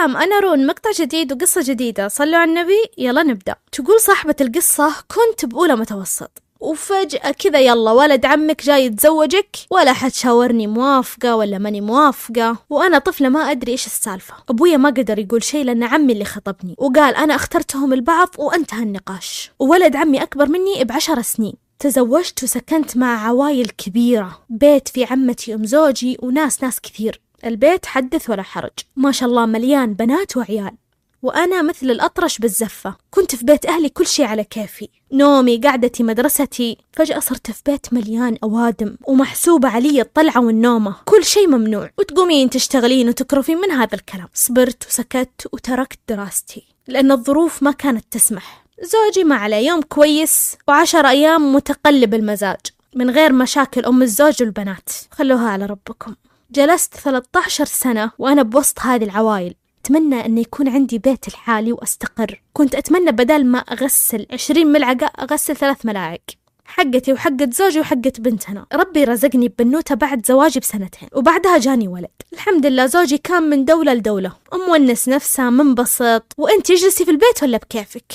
سلام أنا رون مقطع جديد وقصة جديدة. صلوا على النبي يلا نبدأ. تقول صاحبة القصة كنت بأولى متوسط. وفجأة كذا يلا ولد عمك جاي يتزوجك ولا حد شاورني موافقة ولا ماني موافقة. وأنا طفلة ما أدري إيش السالفة. أبويا ما قدر يقول شيء لأن عمي اللي خطبني. وقال أنا اخترتهم البعض وانتهى النقاش وولد عمي أكبر مني بعشر سنين. تزوجت وسكنت مع عوايل كبيرة. بيت في عمتي أم زوجي وناس ناس كثير. البيت حدث ولا حرج. ما شاء الله مليان بنات وعيال. وأنا مثل الأطرش بالزفة. كنت في بيت أهلي كل شي على كيفي. نومي قعدتي مدرستي. فجأة صرت في بيت مليان أوادم ومحسوبة علي الطلعة والنومة. كل شي ممنوع. وتقومين تشتغلين وتكرفين من هذا الكلام. صبرت وسكت وتركت دراستي. لأن الظروف ما كانت تسمح. زوجي ما عليه. يوم كويس وعشر أيام متقلب المزاج. من غير مشاكل أم الزوج والبنات. خلوها على ربكم. جلست 13 سنة وأنا بوسط هذه العوائل. أتمنى أن يكون عندي بيت الحالي وأستقر. كنت أتمنى بدل ما أغسل عشرين ملعقة أغسل ثلاث ملاعق. حقتي وحقة زوجي وحقة بنتنا. ربي رزقني ببنوتة بعد زواجي بسنتين. وبعدها جاني ولد. الحمد لله زوجي كان من دولة لدولة. مونس نفسه منبسط. وأنت اجلسي في البيت ولا بكيفك؟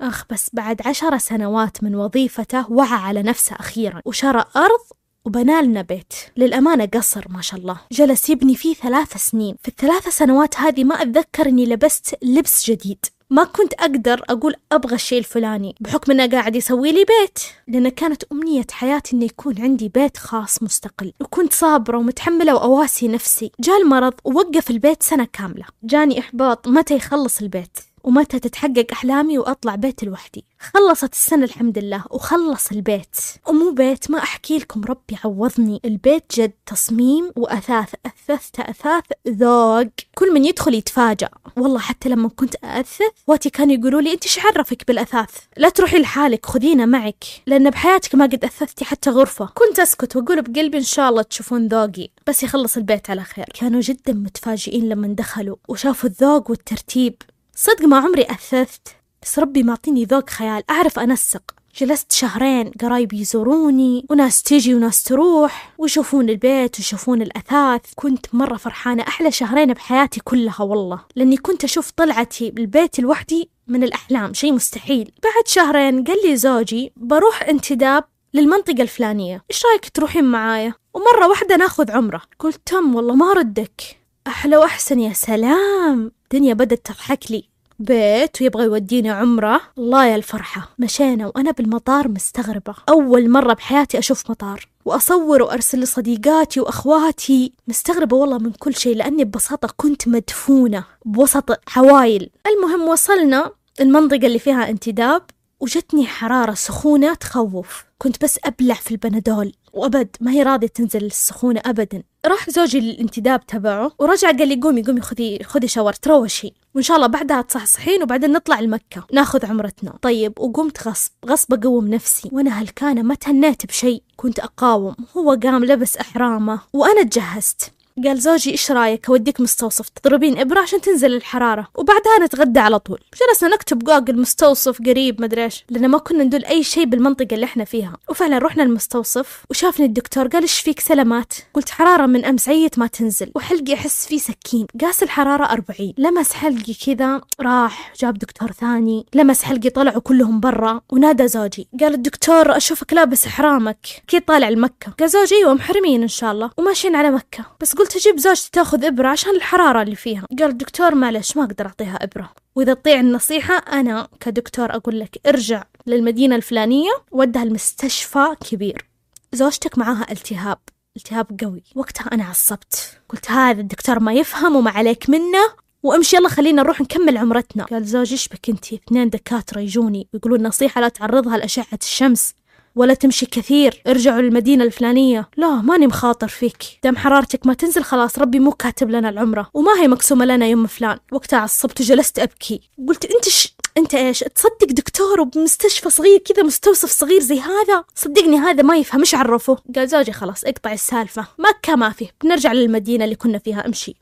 أخ بس بعد عشر سنوات من وظيفته وعى على نفسه أخيرا. وشرى أرض وبنالنا بيت. للأمانة قصر ما شاء الله. جلس يبني فيه ثلاث سنين. في الثلاث سنوات هذه ما أتذكر أني لبست لبس جديد. ما كنت أقدر أقول أبغى الشيء الفلاني بحكم أنه قاعد يسوي لي بيت. لأن كانت أمنية حياتي أنه يكون عندي بيت خاص مستقل. وكنت صابرة ومتحملة وأواسي نفسي. جاء المرض ووقف البيت سنة كاملة. جاني إحباط متى يخلص البيت. ومتى تتحقق أحلامي وأطلع بيت لوحدي. خلصت السنة الحمد لله وخلص البيت. ومو بيت ما أحكي لكم ربي عوضني. البيت جد تصميم وأثاث أثثت أثاث ذوق. كل من يدخل يتفاجأ. والله حتى لما كنت أثث واتي كانوا يقولوا لي أنت إيش عرفك بالأثاث؟ لا تروحي لحالك خذينا معك. لأن بحياتك ما قد أثثتي حتى غرفة. كنت أسكت وأقول بقلبي إن شاء الله تشوفون ذوقي. بس يخلص البيت على خير. كانوا جدا متفاجئين لما دخلوا وشافوا الذوق والترتيب. صدق ما عمري أثثت بس ربي معطيني ذوق خيال. أعرف أنسق. جلست شهرين قرايبي يزوروني وناس تيجي وناس تروح ويشوفون البيت ويشوفون الأثاث. كنت مرة فرحانة. أحلى شهرين بحياتي كلها والله. لأني كنت أشوف طلعتي بالبيت لوحدي من الأحلام. شيء مستحيل. بعد شهرين قال لي زوجي بروح انتداب للمنطقة الفلانية. إيش رأيك تروحين معايا؟ ومرة واحدة ناخذ عمرة. قلت تم والله ما ردك أحلى وأحسن يا سلام. الدنيا بدت تضحك لي. بيت ويبغى يوديني عمرة. الله يا الفرحة. مشينا وأنا بالمطار مستغربة. أول مرة بحياتي أشوف مطار. وأصور وأرسل لصديقاتي وأخواتي. مستغربة والله من كل شيء لأني ببساطة كنت مدفونة. بوسط عوايل المهم وصلنا. المنطقة اللي فيها انتداب. وجتني حرارة سخونة تخوف. كنت بس أبلع في البنادول وأبد ما هي راضية تنزل السخونة أبدا. راح زوجي للانتداب تبعه ورجع قال لي قومي قومي خذي خذي شاور تروشي وإن شاء الله بعدها تصحصحين وبعدين نطلع لمكة. ناخذ عمرتنا. طيب وقمت غصب غصب أقوم نفسي. وأنا هلكانة ما تهنيت بشيء. كنت أقاوم. هو قام لبس إحرامه وأنا تجهزت. قال زوجي إيش رأيك؟ أوديك مستوصف تضربين إبرة عشان تنزل الحرارة. وبعدها نتغدى على طول. جلسنا نكتب جوجل مستوصف قريب مدري إيش لأن ما كنا ندل أي شيء بالمنطقة اللي إحنا فيها. وفعلا رحنا المستوصف وشافني الدكتور قال إيش فيك سلامات؟ قلت حرارة من أمس عيت ما تنزل. وحلقي أحس فيه سكين. قاس الحرارة 40 لمس حلقي كذا راح جاب دكتور ثاني. لمس حلقي طلعوا كلهم برا. ونادى زوجي. قال الدكتور أشوفك لابس إحرامك. كنك طالع لمكة. قال زوجي أيوه محرمين إن شاء الله. وماشيين على مكة. بس قلت أجيب زوجتي تاخذ إبرة عشان الحرارة اللي فيها. قال الدكتور معلش ما أقدر أعطيها إبرة. وإذا تطيع النصيحة أنا كدكتور أقول لك ارجع للمدينة الفلانية ودها المستشفى كبير. زوجتك معاها التهاب التهاب قوي. وقتها أنا عصبت. قلت هذا الدكتور ما يفهم وما عليك منه. وامشي يلا خلينا نروح نكمل عمرتنا. قال زوجي إيش بك انتي اثنين دكاترة يجوني ويقولون نصيحة لا تعرضها لأشعة الشمس. ولا تمشي كثير. ارجعوا للمدينة الفلانية. لا ماني مخاطر فيك. دام حرارتك ما تنزل خلاص ربي مو كاتب لنا العمرة. وما هي مقسومة لنا يوم فلان. وقتها عصبت وجلست أبكي. قلت أنت ش... أنت إيش تصدق دكتور وبمستشفى صغير كذا مستوصف صغير زي هذا؟ صدقني هذا ما يفهم. إيش عرفه؟ قال زوجي خلاص اقطع السالفة. مكة ما فيه. بنرجع للمدينة اللي كنا فيها. امشي.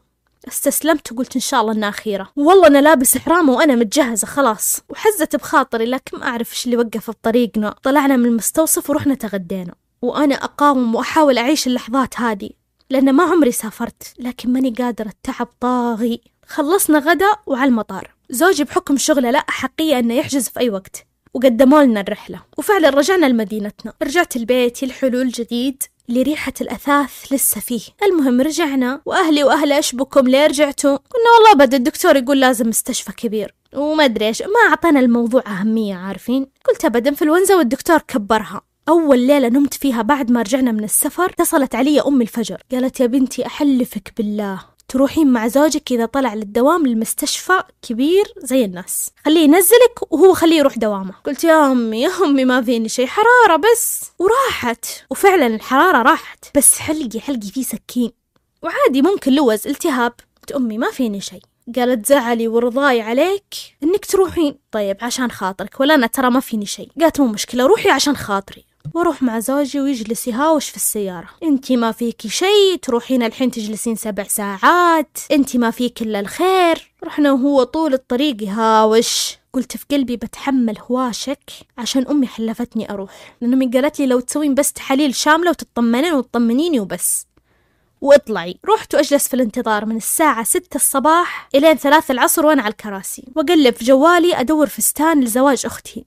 استسلمت وقلت إن شاء الله إنها أخيرة. والله أنا لابس إحرام وأنا متجهزة خلاص. وحزت بخاطري لكن ما أعرف إيش اللي وقف بطريقنا. طلعنا من المستوصف ورحنا تغدينا. وأنا أقاوم وأحاول أعيش اللحظات هذه لأن ما عمري سافرت. لكن ماني قادرة. التعب طاغي. خلصنا غدا وعلى المطار. زوجي بحكم شغله لا أحقية أنه يحجز في أي وقت. وقدموا لنا الرحلة. وفعلا رجعنا لمدينتنا. رجعت البيت الحلول جديد لريحة الأثاث لسه فيه. المهم رجعنا وأهلي وأهله إيش بكم ليه رجعتوا؟ قلنا والله بدا الدكتور يقول لازم مستشفى كبير. وما أدري إيش ما أعطانا الموضوع أهمية عارفين؟ قلت أبدا إنفلونزا والدكتور كبرها. أول ليلة نمت فيها بعد ما رجعنا من السفر اتصلت علي أم الفجر. قالت يا بنتي أحلفك بالله. تروحين مع زوجك إذا طلع للدوام للمستشفى كبير زي الناس. خليه ينزلك وهو خليه يروح دوامه. قلت يا أمي يا أمي ما فيني شيء حرارة بس. وراحت. وفعلا الحرارة راحت. بس حلقي حلقي فيه سكين. وعادي ممكن لوز التهاب. قلت أمي ما فيني شيء قالت زعلي ورضاي عليك إنك تروحين. طيب عشان خاطرك. ولا أنا ترى ما فيني شيء قالت مو مشكلة روحي عشان خاطري. وأروح مع زوجي ويجلس يهاوش في السيارة؟ انتي ما فيكي شيء تروحين الحين تجلسين سبع ساعات. انتي ما فيك إلا الخير. رحنا وهو طول الطريق يهاوش قلت في قلبي بتحمل هواشك عشان أمي حلفتني أروح. لأن أمي قالت لي لو تسوين بس تحاليل شاملة وتطمنين وتطمنيني وبس. واطلعي. رحت وأجلس في الانتظار من الساعة ستة الصباح إلين ثلاثة العصر وأنا على الكراسي. وأقلب في جوالي أدور فستان لزواج أختي.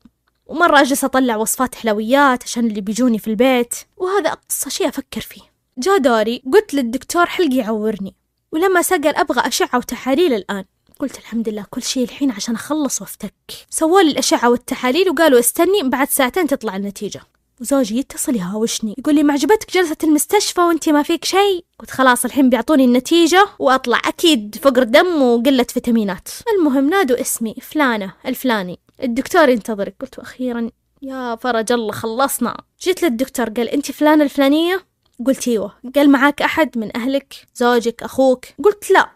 ومرة أجلس أطلع وصفات حلويات عشان اللي بيجوني في البيت. وهذا أقصى شيء أفكر فيه. جاء دوري قلت للدكتور حلقي يعورني. ولما سأل أبغى أشعة وتحاليل الآن. قلت الحمد لله كل شيء الحين عشان أخلص وأفتك. سووا لي الأشعة والتحاليل وقالوا استني بعد ساعتين تطلع النتيجة. وزوجي يتصل يهاوشني يقول لي معجبتك جلسة المستشفى وانت ما فيك شيء؟ قلت خلاص الحين بيعطوني النتيجة وأطلع أكيد فقر دم وقلة فيتامينات. المهم نادوا اسمي فلانة الفلاني. الدكتور ينتظرك. قلت أخيرا يا فرج الله خلصنا. جيت للدكتور قال أنت فلانة الفلانية؟ قلت أيوه. قال معاك أحد من أهلك؟ زوجك أخوك؟ قلت لا.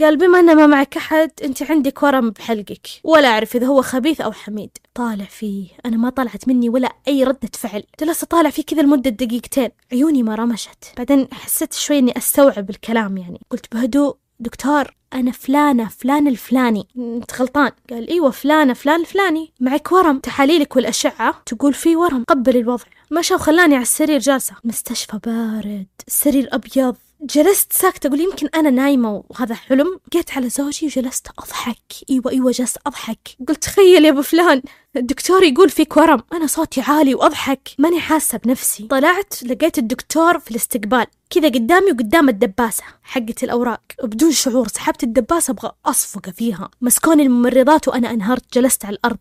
قال بما أن ما معك أحد أنت عندك ورم بحلقك. ولا أعرف إذا هو خبيث أو حميد. طالع فيه. أنا ما طلعت مني ولا أي ردة فعل. جلست أطالع فيه كذا لمدة دقيقتين. عيوني ما رمشت. بعدين حسيت شوي إني أستوعب الكلام يعني. قلت بهدوء دكتور أنا فلانة فلان الفلاني. أنت غلطان. قال أيوة فلانة فلان الفلاني. معك ورم. تحاليلك والأشعة. تقول في ورم. قبل الوضع. مشى وخلاني على السرير جالسة. مستشفى بارد. السرير أبيض. جلست ساكتة أقول يمكن أنا نايمة وهذا حلم. جيت على زوجي وجلست أضحك. أيوة أيوة جلست أضحك. قلت تخيل يا أبو فلان. الدكتور يقول فيك ورم أنا صوتي عالي وأضحك. ماني حاسة بنفسي. طلعت لقيت الدكتور في الاستقبال. كذا قدامي وقدام الدباسة حقت الأوراق. وبدون شعور سحبت الدباسة أبغى أصفق فيها. مسكوني الممرضات وأنا أنهرت. جلست على الأرض.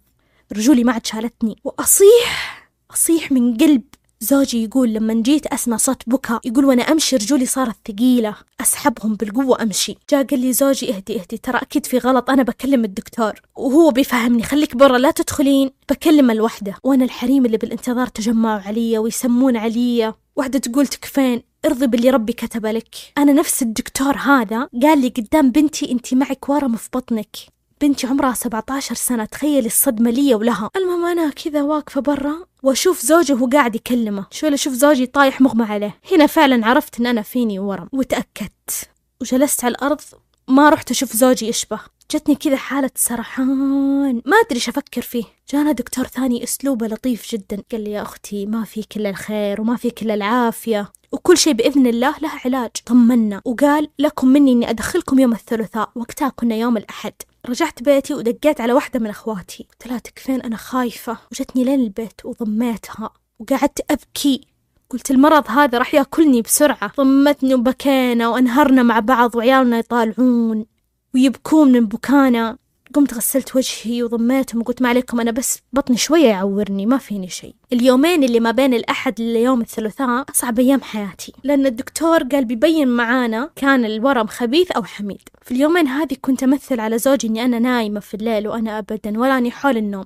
رجولي ما عاد شالتني. وأصيح أصيح من قلب زوجي يقول لما جيت أسمع صوت بكاء يقول وأنا أمشي رجولي صارت ثقيلة. أسحبهم بالقوة أمشي. جاء قال لي زوجي اهدي اهدي. ترى أكيد في غلط أنا بكلم الدكتور. وهو بيفهمني خليك برا لا تدخلين. بكلم الوحدة. وأنا الحريم اللي بالانتظار تجمعوا علي ويسمون علي. واحدة تقول تكفين ارضي باللي ربي كتب لك. أنا نفس الدكتور هذا. قال لي قدام بنتي أنت معك ورم في بطنك. بنتي عمرها 17 سنة تخيلي الصدمة لي ولها. المهم أنا كذا واقفة برا. وأشوف زوجي وهو قاعد يكلمه. شوي أشوف زوجي طايح مغمى عليه. هنا فعلا عرفت إن أنا فيني ورم. وتأكدت. وجلست على الأرض. ما رحت أشوف زوجي يشبه. جتني كذا حالة سرحان. ما أدري أفكر فيه. جانا دكتور ثاني أسلوبه لطيف جدا. قال لي يا أختي ما فيك إلا الخير وما فيك إلا العافية. وكل شيء بإذن الله له علاج. طمنا. وقال لكم مني إني أدخلكم يوم الثلاثاء. وقتها كنا يوم الأحد. رجعت بيتي ودقيت على واحدة من أخواتي. قلت لها تكفين أنا خايفة؟ وجتني لين البيت وضميتها وقعدت أبكي. قلت المرض هذا راح يأكلني بسرعة. ضمتني وبكينا وأنهرنا مع بعض وعيالنا يطالعون ويبكون من بكانا. قمت غسلت وجهي وضميتهم وقلت ما عليكم أنا بس بطني شوية يعورني ما فيني شيء. اليومين اللي ما بين الأحد ليوم الثلاثاء أصعب أيام حياتي لأن الدكتور قال بيبين معانا كان الورم خبيث أو حميد. في اليومين هذه كنت أمثل على زوجي إني أنا نايمة في الليل وأنا أبدا ولا أني حول النوم.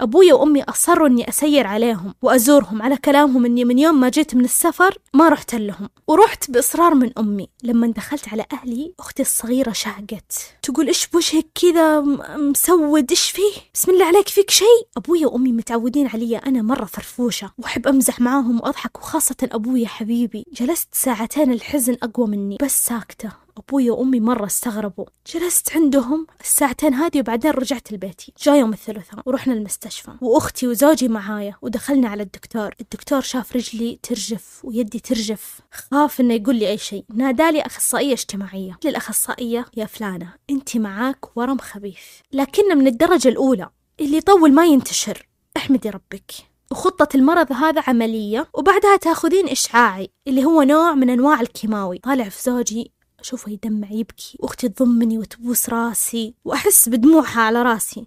أبويا وأمي أصروا إني أسير عليهم وأزورهم على كلامهم إني من يوم ما جيت من السفر ما رحت لهم. ورحت بإصرار من أمي لما دخلت على أهلي أختي الصغيرة شهقت تقول إيش بوجهك كذا مسود إيش فيه؟ بسم الله عليك فيك شيء؟ أبويا وأمي متعودين علي أنا مرة فرفوشة وأحب أمزح معاهم وأضحك وخاصة أبويا حبيبي. جلست ساعتين الحزن أقوى مني بس ساكتة. أبوي وأمي مرة استغربوا. جلست عندهم الساعتين هذه وبعدين رجعت لبيتي. جاء يوم الثلاثاء ورحنا المستشفى. وأختي وزوجي معايا ودخلنا على الدكتور. الدكتور شاف رجلي ترجف ويدي ترجف. خاف إنه يقول لي أي شيء. نادالي أخصائية اجتماعية. للأخصائية يا فلانة أنت معاك ورم خبيث. لكنه من الدرجة الأولى اللي يطول ما ينتشر. احمدي ربك. وخطة المرض هذا عملية. وبعدها تأخذين إشعاعي اللي هو نوع من أنواع الكيماوي. طالع في زوجي أشوفه يدمع يبكي وأختي تضمني وتبوس راسي وأحس بدموعها على راسي.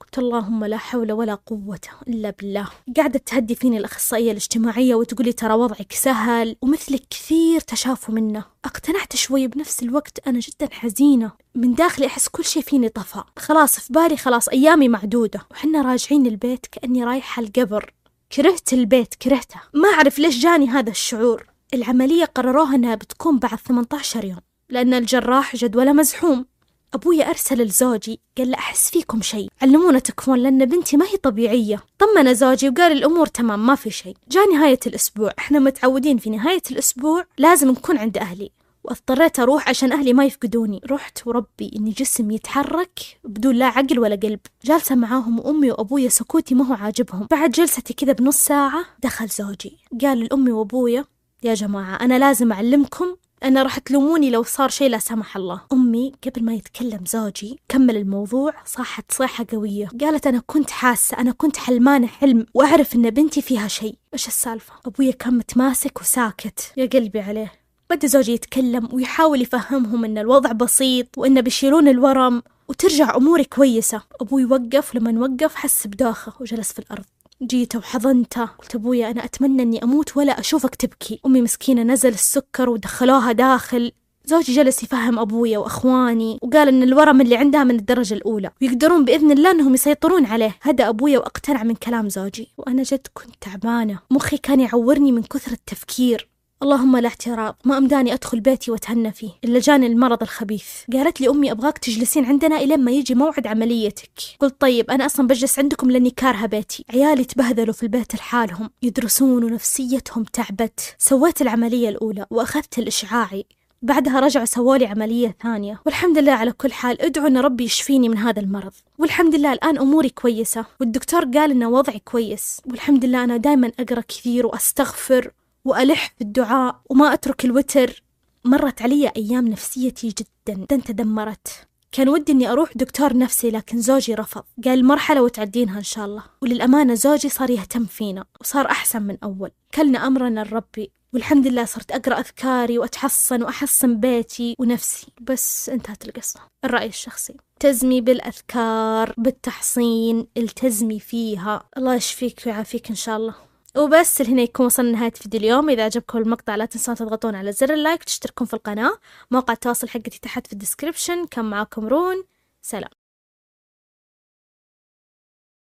قلت اللهم لا حول ولا قوة إلا بالله. قاعدة تهدي فيني الأخصائية الاجتماعية وتقولي ترى وضعك سهل ومثلك كثير تشافوا منه. أقتنعت شوي بنفس الوقت أنا جدا حزينة. من داخلي أحس كل شيء فيني طفى. خلاص في بالي خلاص أيامي معدودة. وحنا راجعين البيت كأني رايحة القبر. كرهت البيت كرهته. ما أعرف ليش جاني هذا الشعور. العملية قرروها أنها بتكون بعد 18 يوم لأن الجراح جدوله مزحوم. أبوي أرسل لزوجي قال له أحس فيكم شيء. علمونا تكفون لأن بنتي ما هي طبيعية. طمن زوجي وقال الأمور تمام ما في شيء. جاء نهاية الأسبوع. إحنا متعودين في نهاية الأسبوع لازم نكون عند أهلي. واضطريت أروح عشان أهلي ما يفقدوني. رحت وربي إني جسم يتحرك بدون لا عقل ولا قلب. جالسة معاهم وأمي وأبويا سكوتي ما هو عاجبهم. بعد جلستي كذا بنص ساعة دخل زوجي. قال لأمي وأبويا يا جماعة أنا لازم أعلمكم أنا راح تلوموني لو صار شيء لا سمح الله. أمي قبل ما يتكلم زوجي كمل الموضوع صاحت صيحة قوية. قالت أنا كنت حاسة أنا كنت حلمانة حلم وأعرف إن بنتي فيها شيء. إيش السالفة؟ أبويا كان متماسك وساكت يا قلبي عليه. بدا زوجي يتكلم ويحاول يفهمهم إن الوضع بسيط وإنه بيشيلون الورم وترجع أموري كويسة. أبوي وقف ولما وقف حس بدوخة وجلس في الأرض. جيته وحضنته قلت أبويا أنا أتمنى أني أموت ولا أشوفك تبكي. أمي مسكينة نزل السكر ودخلوها داخل. زوجي جلس يفهم أبويا وأخواني وقال إن الورم اللي عندها من الدرجة الأولى. ويقدرون بإذن الله إنهم يسيطرون عليه. هدأ أبويا وأقتنع من كلام زوجي. وأنا جد كنت تعبانة. مخي كان يعورني من كثر التفكير. اللهم لا اعتراض ما أمداني أدخل بيتي وأتهنى فيه. إلا جاني المرض الخبيث. قالت لي أمي أبغاك تجلسين عندنا إلين ما يجي موعد عمليتك. قلت طيب أنا أصلا بجلس عندكم لأني كارهة بيتي. عيالي تبهذلوا في البيت لحالهم يدرسون ونفسيتهم تعبت. سويت العملية الأولى وأخذت الإشعاعي. بعدها رجعوا سووا لي عملية ثانية. والحمد لله على كل حال ادعوا إن ربي يشفيني من هذا المرض. والحمد لله الآن أموري كويسة. والدكتور قال إن وضعي كويس. والحمد لله أنا دائما أقرأ كثير وأستغفر. وألح في الدعاء وما أترك الوتر. مرت علي أيام نفسيتي جدا. جدا تدمرت. كان ودي إني أروح دكتور نفسي لكن زوجي رفض. قال مرحلة وتعدينها إن شاء الله. وللأمانة زوجي صار يهتم فينا وصار أحسن من أول. كلنا أمرنا لربي والحمد لله صرت أقرأ أذكاري وأتحصن وأحصن بيتي ونفسي. بس انتهت القصة. الرأي الشخصي التزمي بالأذكار بالتحصين التزمي فيها. الله يشفيك ويعافيك إن شاء الله. وبس لهنا يكون وصلنا لنهاية فيديو اليوم. إذا عجبكم المقطع لا تنسون تضغطون على زر اللايك وتشتركون في القناة. موقع التواصل حقتي تحت في الديسكريبشن. كان معاكم رون. سلام.